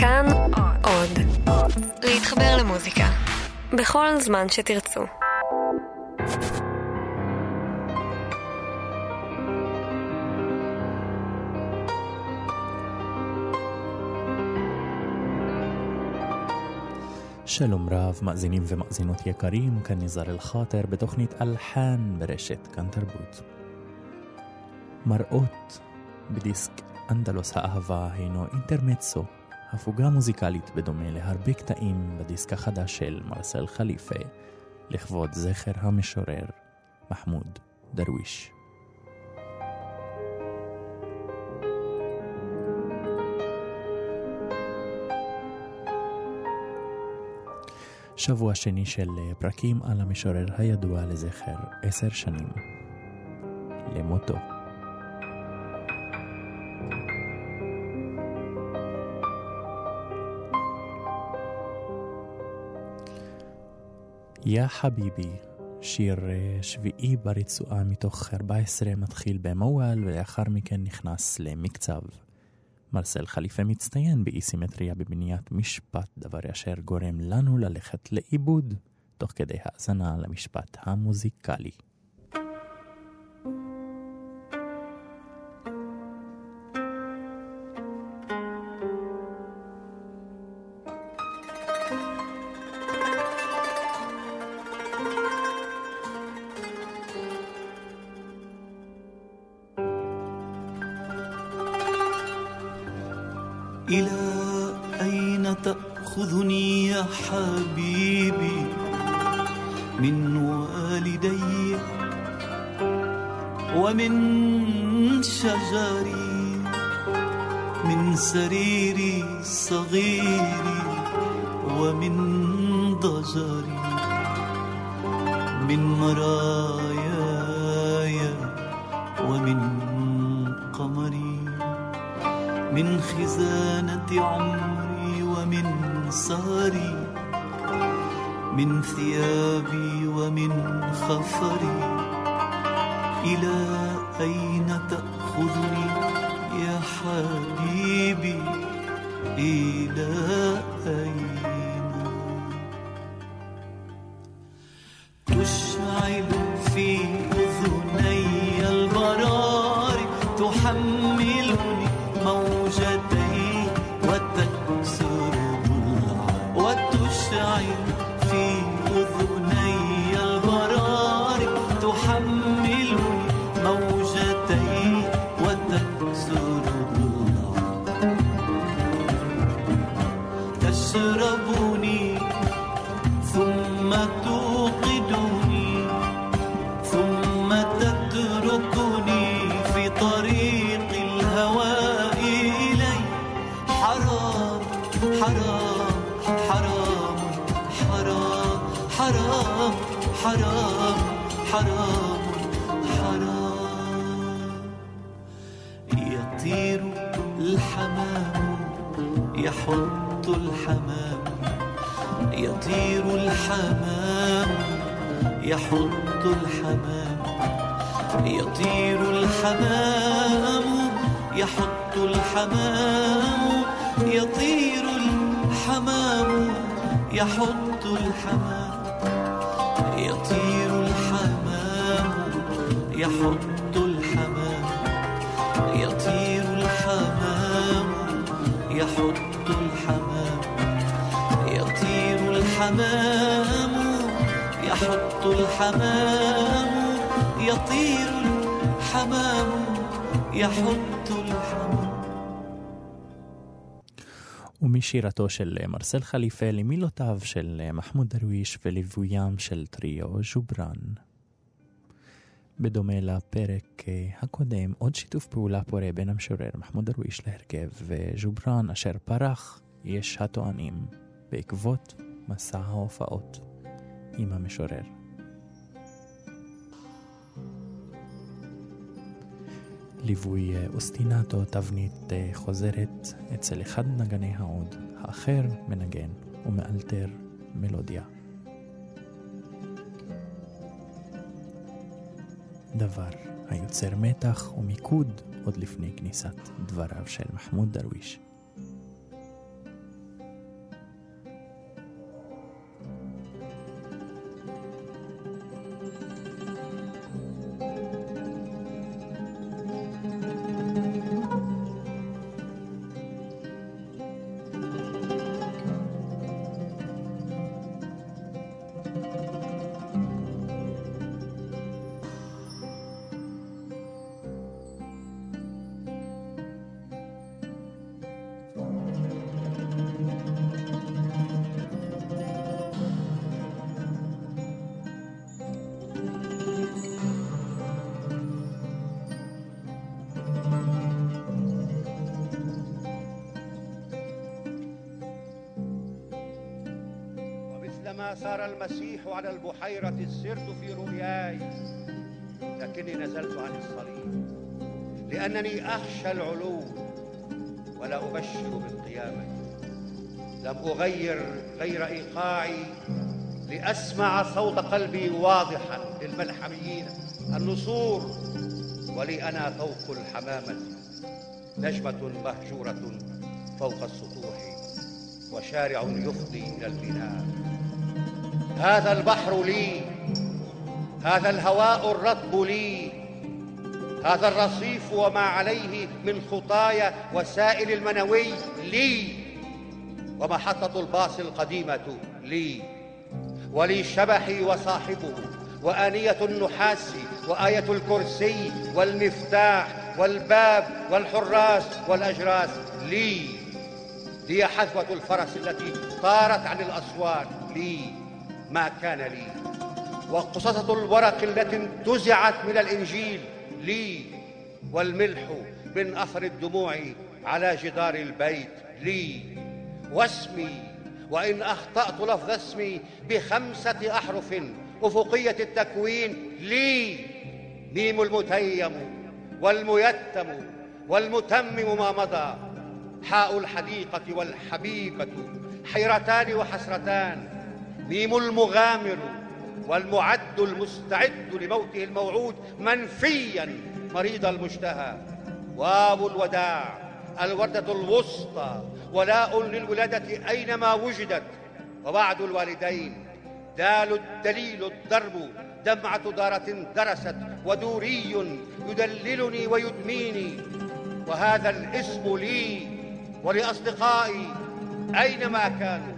כאן עוד. להתחבר למוזיקה. בכל זמן שתרצו. שלום רב, מאזינים ומאזינות יקרים, כאן נזר אל-חאטר בתוכנית אלחן ברשת כאן תרבות. מראות בדיסק אנדלוס האהבה הינו אינטרמצו, הפוגה מוזיקלית בדומה להרבה קטעים בדיסק החדש של מרסל חליפה, לכבוד זכר המשורר מחמוד דרוויש. שבוע שני של פרקים על המשורר הידוע לזכר עשר שנים למותו. יא חביבי, שיר שביעי ברצועה מתוך 14 מתחיל במוואל ולאחר מכן נכנס למקצב. מרסל חליפה מצטיין באי סימטריה בבניית משפט, דבר אשר גורם לנו ללכת לאיבוד תוך כדי האזנה למשפט המוזיקלי. إلى أين تأخذني يا حبيبي؟ من والدي ومن شجري من سريري صغيري ومن ضجري من مراري من خزانة عمري ومن سهري من ثيابي ومن خفري. إلى أين تأخذني يا حبيبي؟ إلى حرام حرام حرام حرام حرام حرام حرام يطير الحمام يحط الحمام يطير الحمام يحط الحمام يطير الحمام يحط الحمام يطير يحط الحمام يطير الحمام يحط الحمام يطير الحمام يحط الحمام يطير الحمام يحط الحمام يطير الحمام يحط שירתו של מרסל חליפה למילותיו של מחמוד דרוויש וליווים של טריו ז'וברן. בדומה לפרק אה, הקודם, עוד שיתוף פעולה פורה בין המשורר מחמוד דרוויש להרכב וז'וברן אשר פרח, יש הטוענים, בעקבות מסע ההופעות עם המשורר. ליווי אה, אוסטינטו, תבנית אה, חוזרת אצל אחד נגני העוד, האחר מנגן ומאלתר מלודיה. דבר היוצר מתח ומיקוד עוד לפני כניסת דבריו של מחמוד דרוויש. أخشى العلو ولا أبشر بالقيامة. لم أغير غير إيقاعي لأسمع صوت قلبي واضحا للملحميين. النصور ولي أنا فوق الحمامة نجمة مهجورة فوق السطوح وشارع يفضي إلى البناء. هذا البحر لي هذا الهواء الرطب لي هذا الرصيف وما عليه من خطايا وسائل المنوي لي. ومحطة الباص القديمة لي. ولي شبحي وصاحبه وآنية النحاس وآية الكرسي والمفتاح والباب والحراس والأجراس لي. هي حذوة الفرس التي طارت عن الأسوار لي. ما كان لي. وقصصة الورق التي انتزعت من الإنجيل لي والملح من أثر الدموع على جدار البيت لي واسمي. وإن أخطأت لفظ اسمي بخمسة أحرف أفقية التكوين لي. ميم المتيم والميتم والمتمم ما مضى. حاء الحديقة والحبيبة حيرتان وحسرتان. ميم المغامر والمعد المستعد لموته الموعود منفيا مريض المشتهى. واو الوداع الوردة الوسطى ولاء للولادة أينما وجدت. وبعد الوالدين دال الدليل الضرب دمعة دارة درست ودوري يدللني ويدميني. وهذا الاسم لي ولأصدقائي أينما كانوا.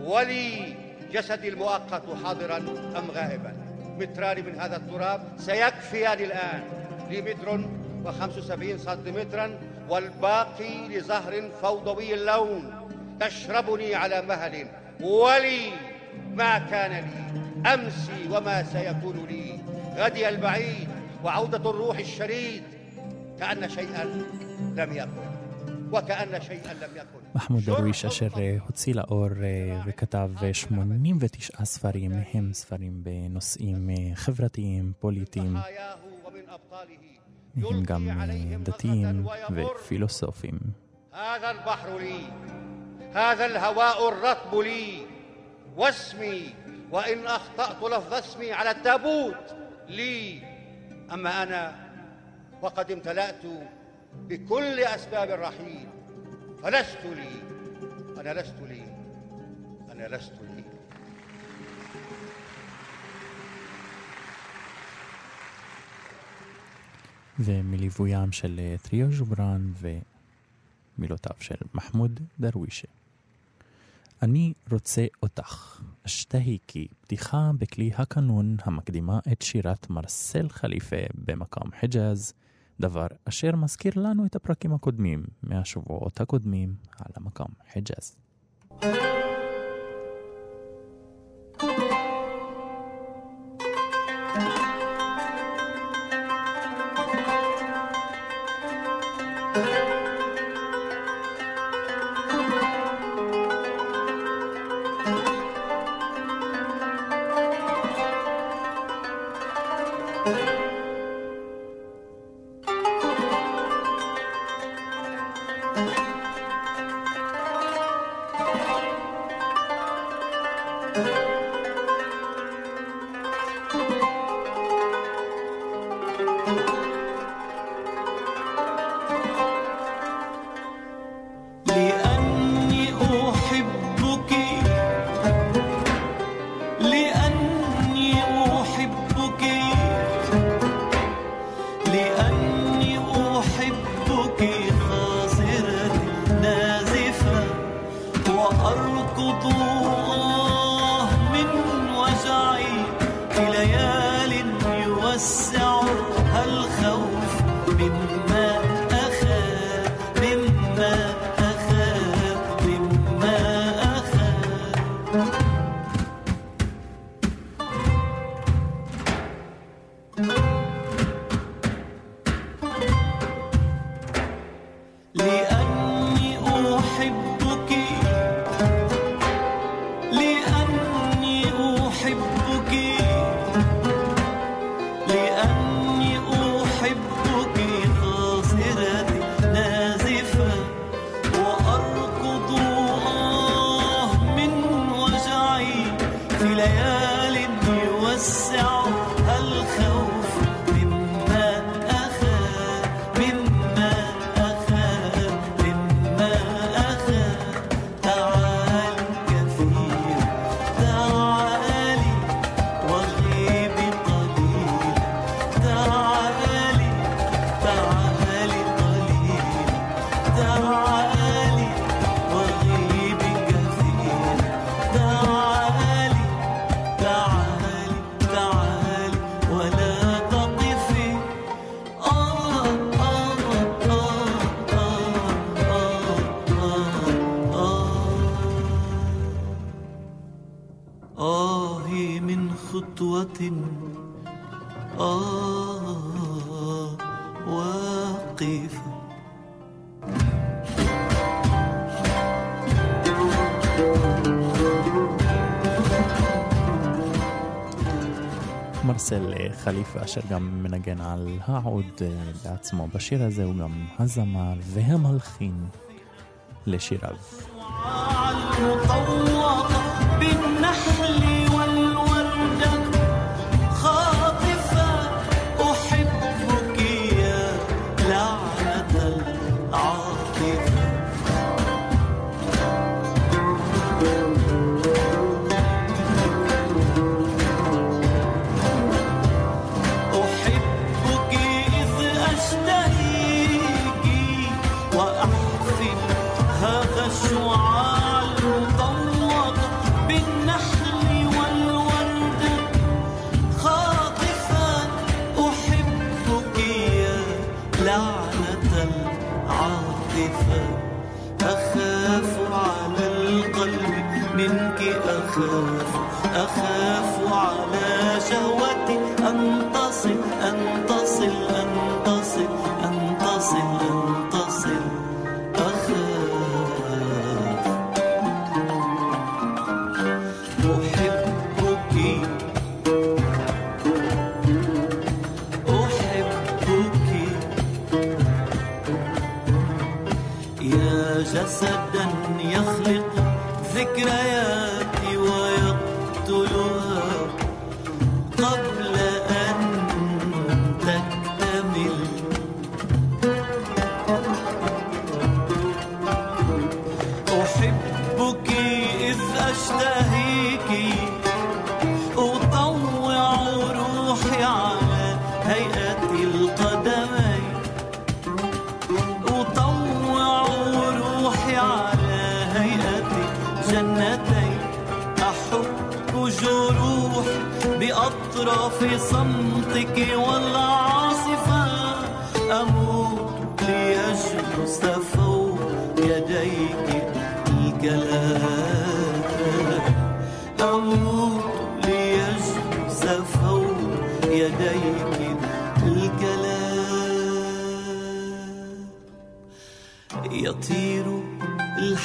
ولي جسدي المؤقت حاضرا أم غائبا؟ متران من هذا التراب سيكفيان الآن لي متر و75 سنتيمترا والباقي لزهر فوضوي اللون. تشربني على مهل ولي ما كان لي. أمسي وما سيكون لي. غدي البعيد وعودة الروح الشريد. كأن شيئا لم يكن. وكأن شيئا لم يكن. מחמוד דרוויש אשר הוציא לאור וכתב 89 ספרים, מהם ספרים בנושאים חברתיים, פוליטיים, מהם גם דתיים ופילוסופיים. هذا البحر لي هذا الهواء الرطب لي واسمي وإن أخطأت لفظ اسمي على التابوت لي أما أنا وقد امتلأت بكل أسباب الرحيل فلست لي. أنا لست لي. أنا لست لي. ומליוויים של אה, טריו ז'ובראן ומילותיו של מחמוד דרווישה. אני רוצה אותך, אשתהי כי פתיחה בכלי הקנון המקדימה את שירת מרסל חליפה במקום חיג'אז, דבר אשר מזכיר לנו את הפרקים הקודמים מהשבועות הקודמים על המקام חיג'אז. Bye. מרסל חליפה אשר גם מנגן על העוד אה, בעצמו בשיר הזה הוא גם הזמר והמלחין לשיריו. العاطفة أخاف على القلب منك؟ أخاف أخاف على شهوتي. أن تصل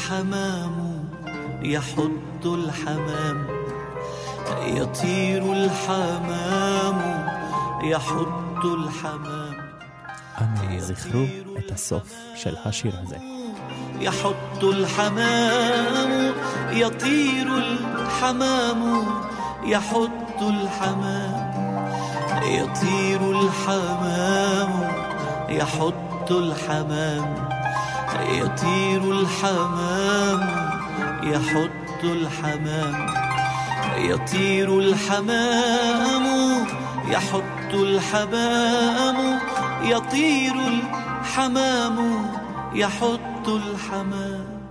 الحمام يحط الحمام يطير الحمام يحط الحمام אנא זכרו את הסוף של השיר הזה. يحط الحمام يطير الحمام يحط الحمام يطير الحمام يحط الحمام يطير الحمام يحط الحمام يطير الحمام يحط الحمام يطير الحمام يحط الحمام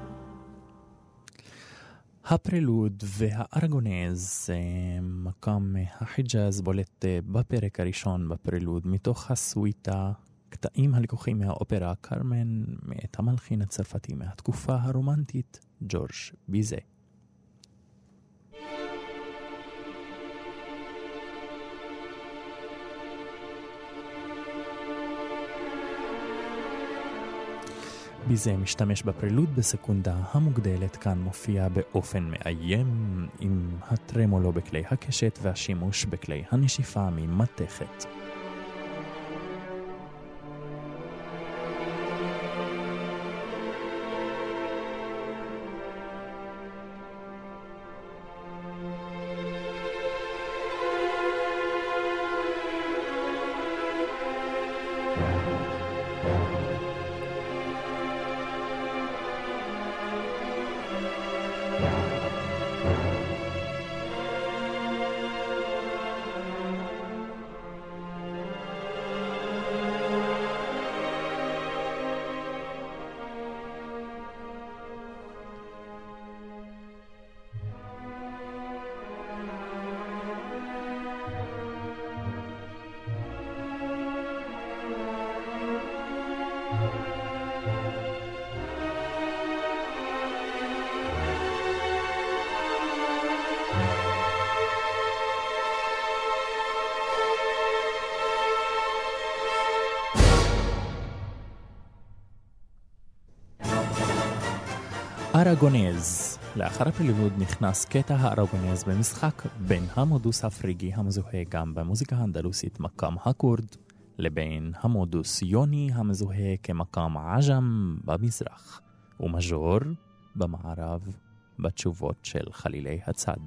הפרלוד והארגונז, אה, מקם החיג'אז בולט אה, בפרק הראשון בפרלוד, מתוך הסוויטה, קטעים הלקוחים מהאופרה קרמן, מאת המלחין הצרפתי מהתקופה הרומנטית, ג'ורג' ביזה. ביזה משתמש בפרלוד בסקונדה המוגדלת כאן מופיע באופן מאיים עם הטרמולו בכלי הקשת והשימוש בכלי הנשיפה ממתכת. אראגונז. לאחר הפילוג נכנס קטע האראגונז במשחק בין המודוס הפריגי המזוהה גם במוזיקה האנדלוסית מקאם הכורד לבין המודוס יוני המזוהה כמקאם עג'ם במזרח ומז'ור במערב בתשובות של חלילי הצד.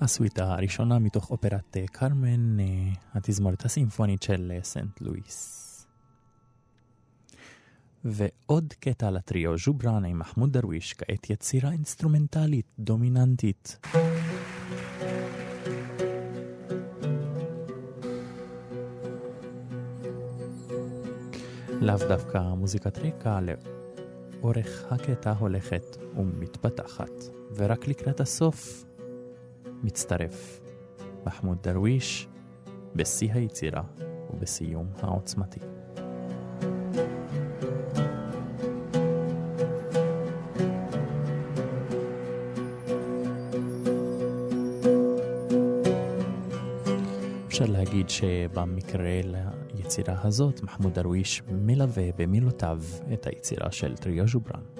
הסוויטה הראשונה מתוך אופרת אה, כרמן, אה, התזמורת הסימפונית של אה, סנט לואיס. ועוד קטע לטריו ג'ובראן עם מחמוד דרוויש, כעת יצירה אינסטרומנטלית דומיננטית. לאו דווקא מוזיקת רקע, לאורך הקטע הולכת ומתפתחת, ורק לקראת הסוף מצטרף מחמוד דרוויש בשיא היצירה ובסיום העוצמתי. אפשר להגיד שבמקרה ליצירה הזאת, מחמוד דרוויש מלווה במילותיו את היצירה של טריו ז'ובראן.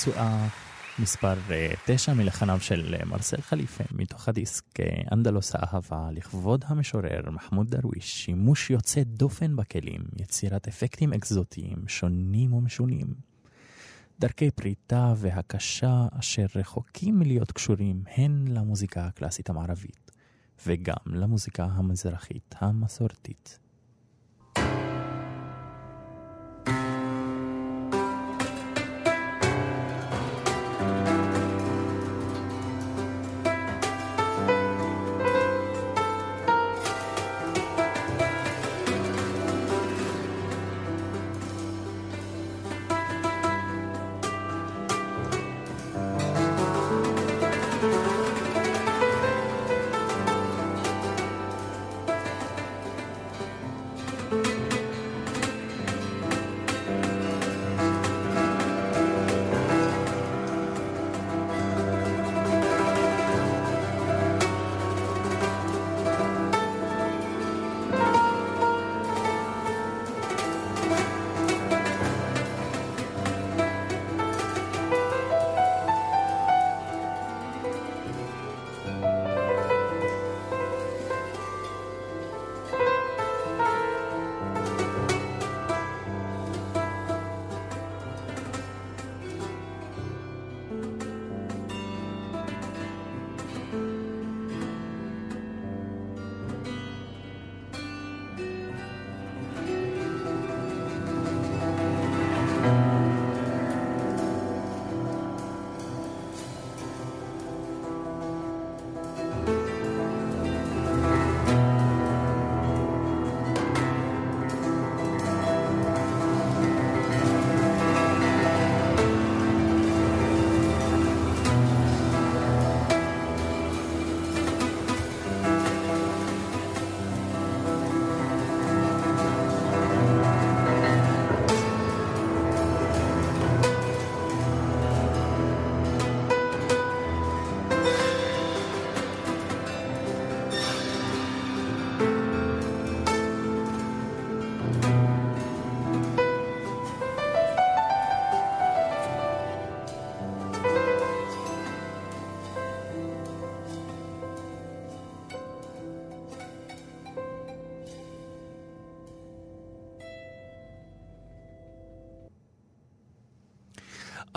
רצועה מספר 9 מלחניו של אה, מרסל חליפה, מתוך הדיסק אה, אנדלוס האהבה, לכבוד המשורר מחמוד דרוויש, שימוש יוצא דופן בכלים, יצירת אפקטים אקזוטיים, שונים ומשונים. דרכי פריטה והקשה אשר רחוקים מלהיות קשורים הן למוזיקה הקלאסית המערבית, וגם למוזיקה המזרחית המסורתית.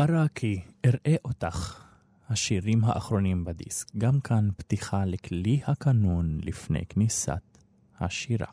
אראקי, אראה אותך. השירים האחרונים בדיסק, גם כאן פתיחה לכלי הקנון לפני כניסת השירה.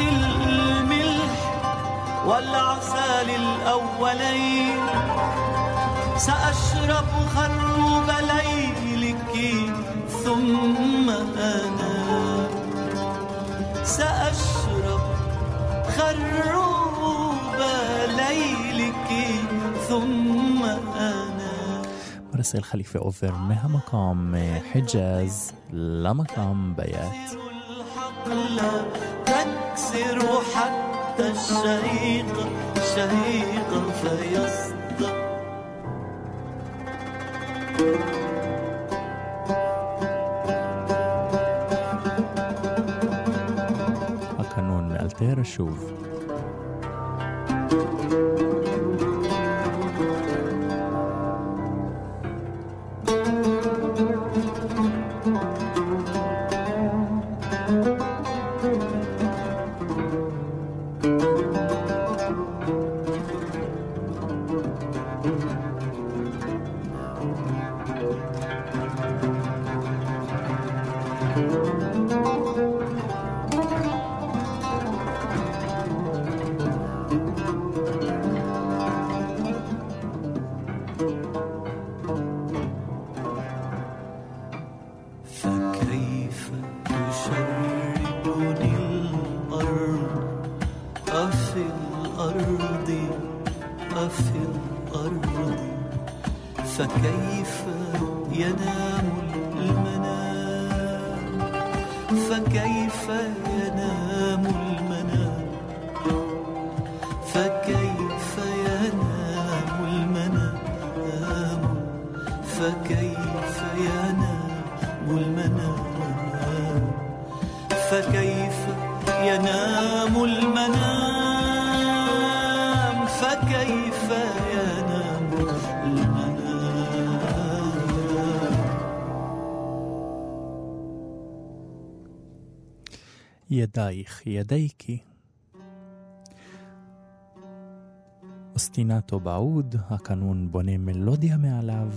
الملح والعسل الأولين. سأشرب خروب ليلك ثم أنام. سأشرب خروب ليلك ثم أنام. مرسل خليفة أوفر مها مقام حجاز لمقام بيات. الحقل يكسر حتى الشهيق شهيقا فيصدق. فكيف ينام المنام؟ فكيف ينام المنام؟ فكيف ينام المنام؟ فكيف ينام المنام؟ فكيف ينام المنام؟ ידייך, ידייקי. אוסטינטו בעוד, הקנון בונה מלודיה מעליו.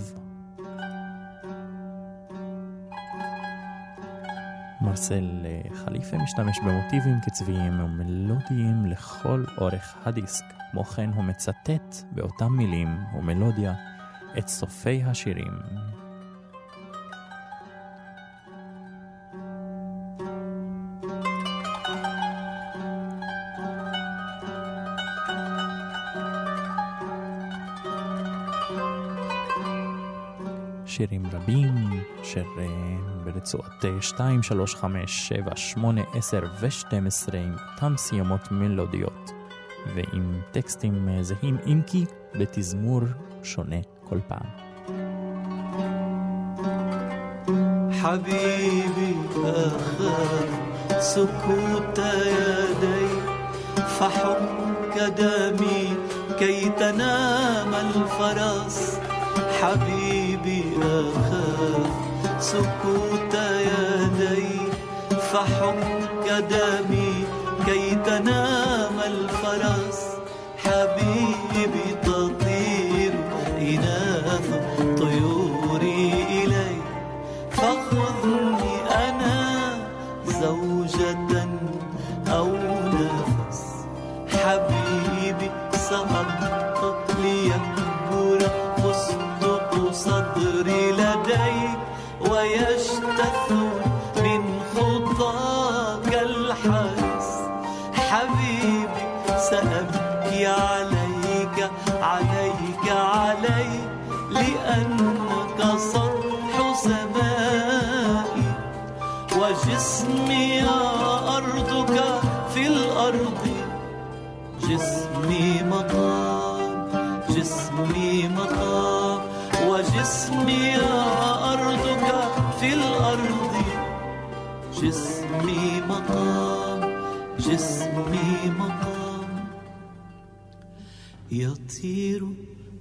מרסל אה, חליפה משתמש במוטיבים קצביים ומלודיים לכל אורך הדיסק. כמו כן הוא מצטט באותם מילים ומלודיה את סופי השירים. שירים רבים, אשר אה, ברצועות אה, 2, 3, 5, 7, 8, 10 ו-12 עם אותם סיימות מלודיות ועם טקסטים אה, זהים, אם כי בתזמור שונה כל פעם. حبيبي أخاف سكوت يدي فحك دمي كي تنام الفرس حبيبي أخاف سكوت يدي فحك دمي. كي تنام الفرس حبيبي تطير. إناث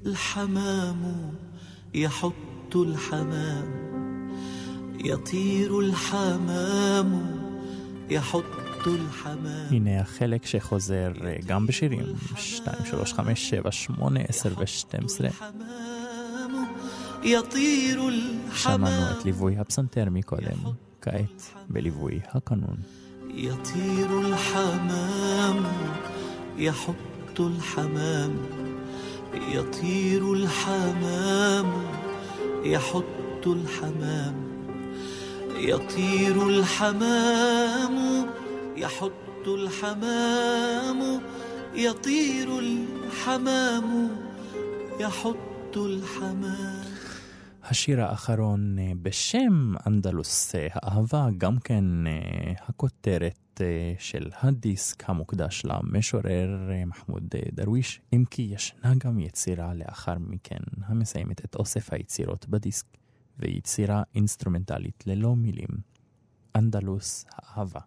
الحمام يحط الحمام يطير الحمام يحط الحمام הנה החלק שחוזר אה, גם בשירים 2, 3, 5, 7, 8, 10 ו-12. الحمام يطير שמענו الحمام את ליווי הפסנתר מקודם, כעת בליווי הקנון. يطير الحمام يحط الحمام يطير الحمام يحط الحمام يطير الحمام يحط الحمام يطير الحمام يحط الحمام. השיר האחרון אה, בשם אנדלוס אה, האהבה, גם כן אה, הכותרת של הדיסק המוקדש למשורר מחמוד דרוויש, אם כי ישנה גם יצירה לאחר מכן המסיימת את אוסף היצירות בדיסק, ויצירה אינסטרומנטלית ללא מילים. אנדלוס האהבה.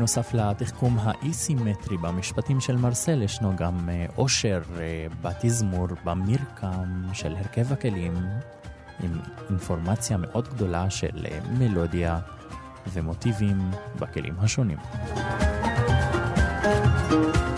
בנוסף לתחכום האי-סימטרי במשפטים של מרסל, ישנו גם אה, עושר אה, בתזמור, במרקם של הרכב הכלים, עם אינפורמציה מאוד גדולה של אה, מלודיה ומוטיבים בכלים השונים. thank you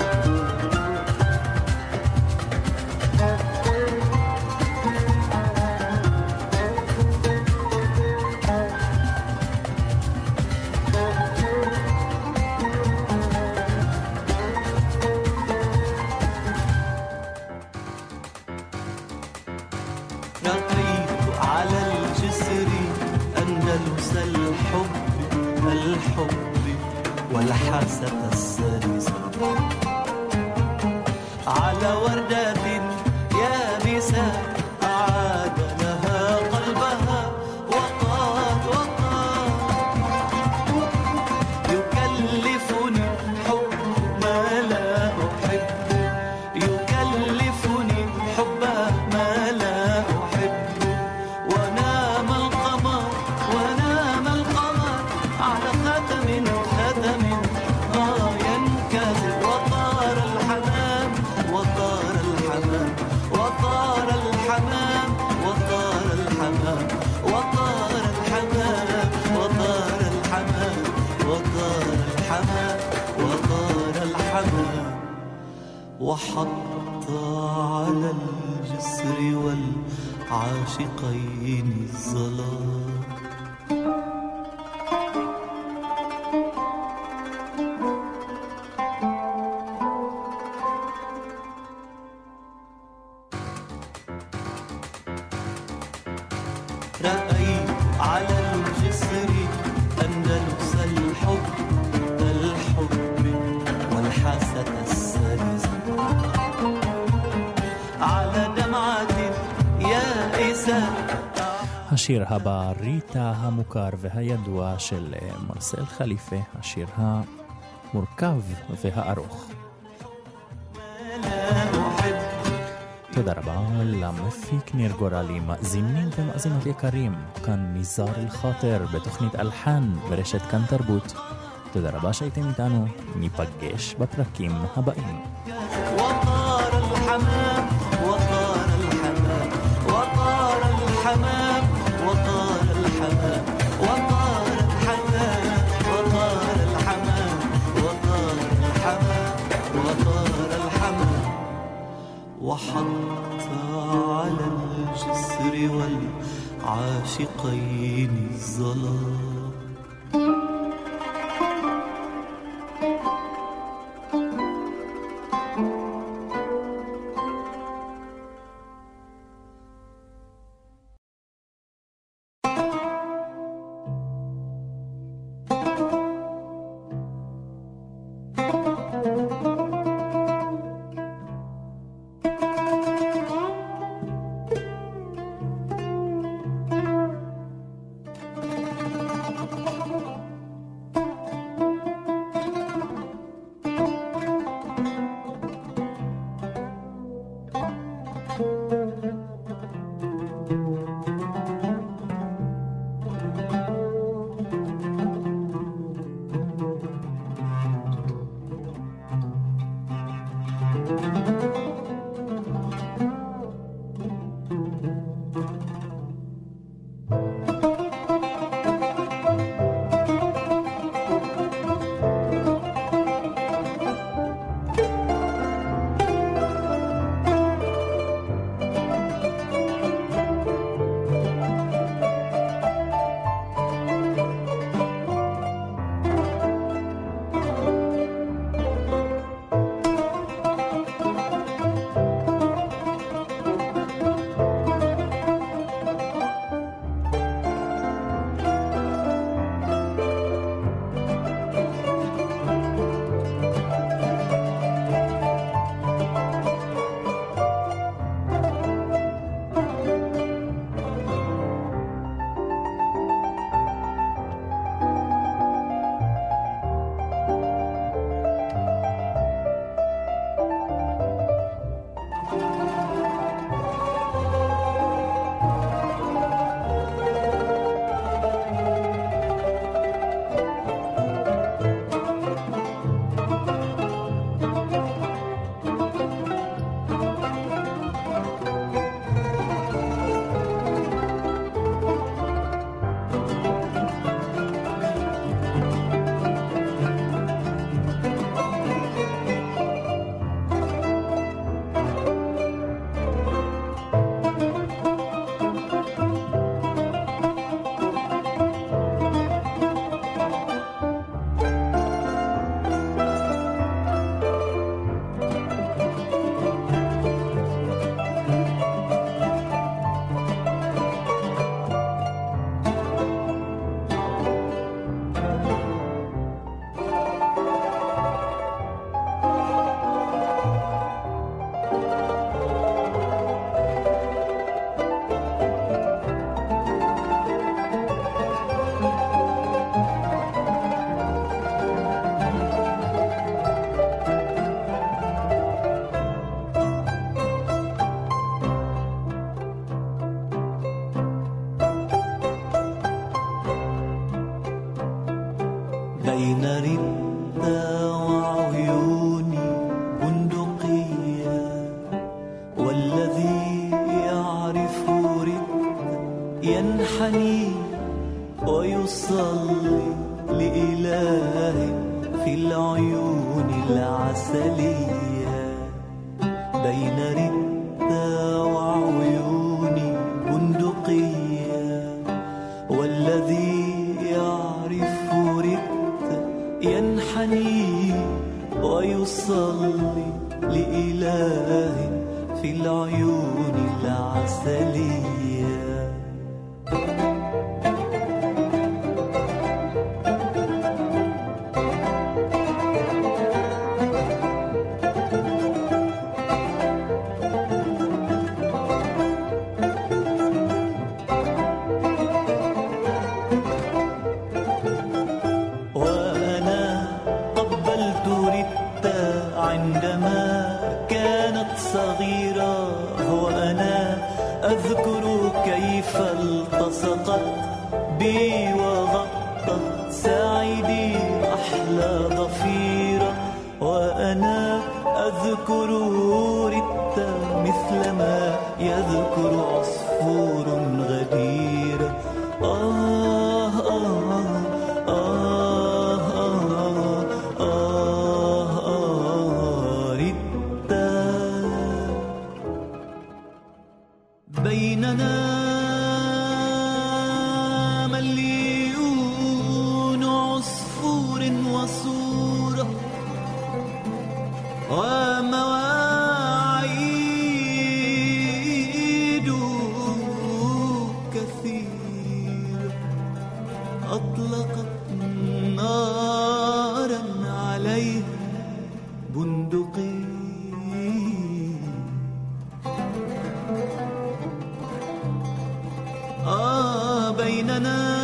على الجسر أندلس الحب الحب والحاسة السلسة على دمعة يائسة השיר הבא, ריטה המוכר והידוע של אה, מרסל חליפה, השיר המורכב והארוך. תודה רבה למפיק ניר גורלי, מאזינים ומאזינות יקרים, כאן ניזאר אל-חאטר בתוכנית אלחן ברשת כאן תרבות. תודה רבה שהייתם איתנו, ניפגש בפרקים הבאים. وحط على الجسر والعاشقين الظلام. ويصلي لإله في العيون العسلية. بيننا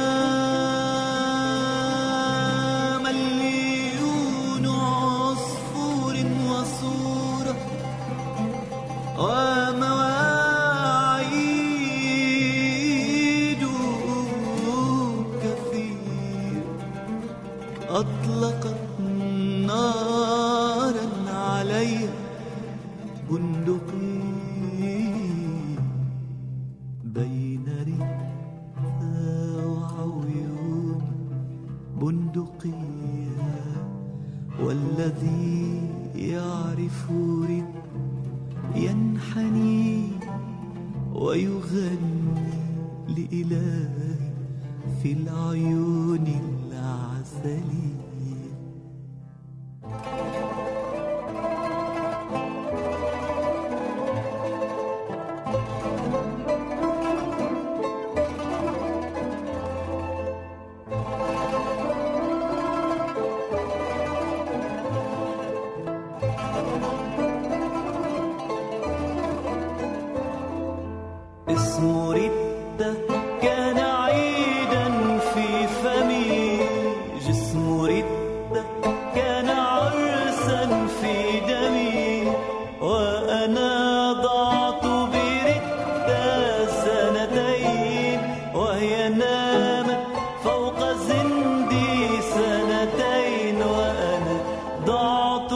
ضعت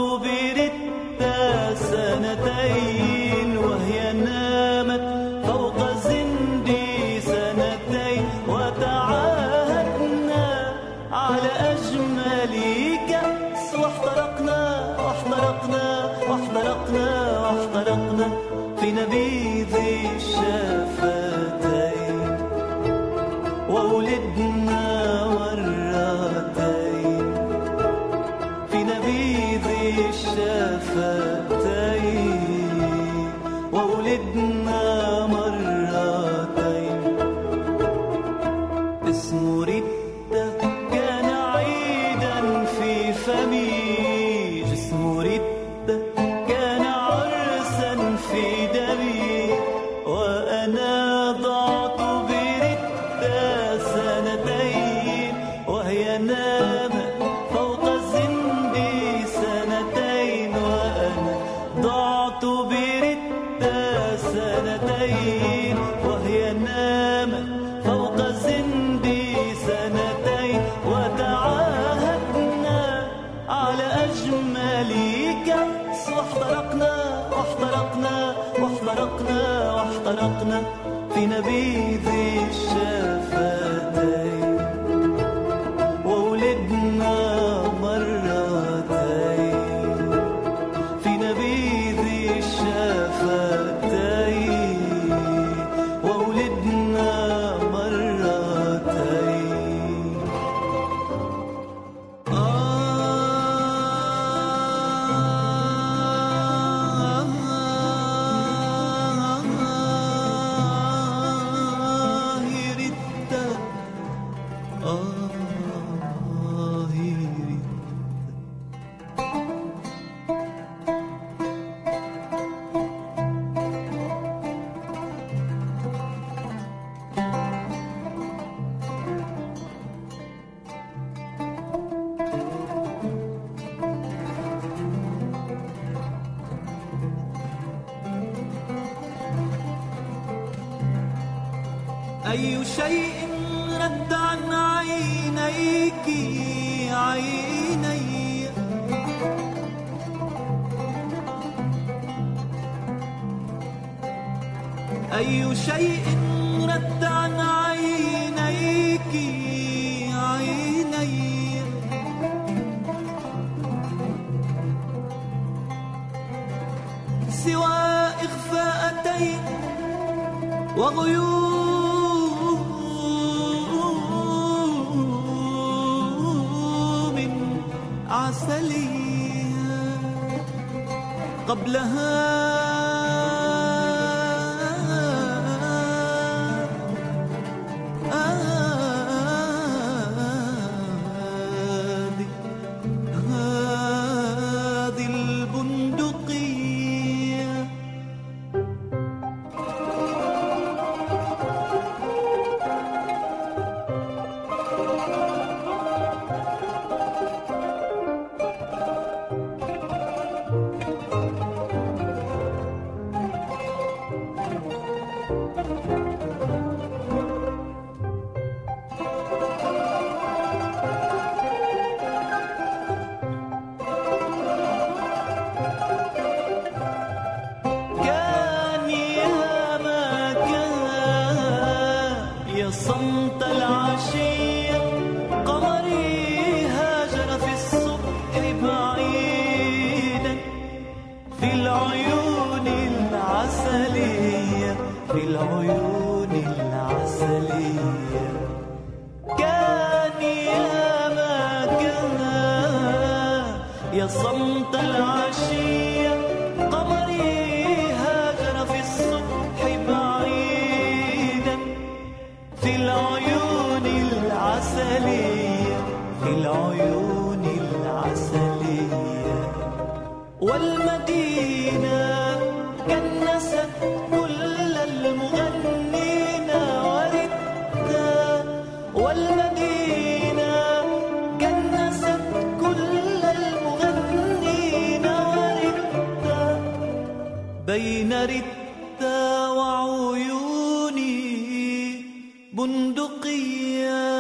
بندقية.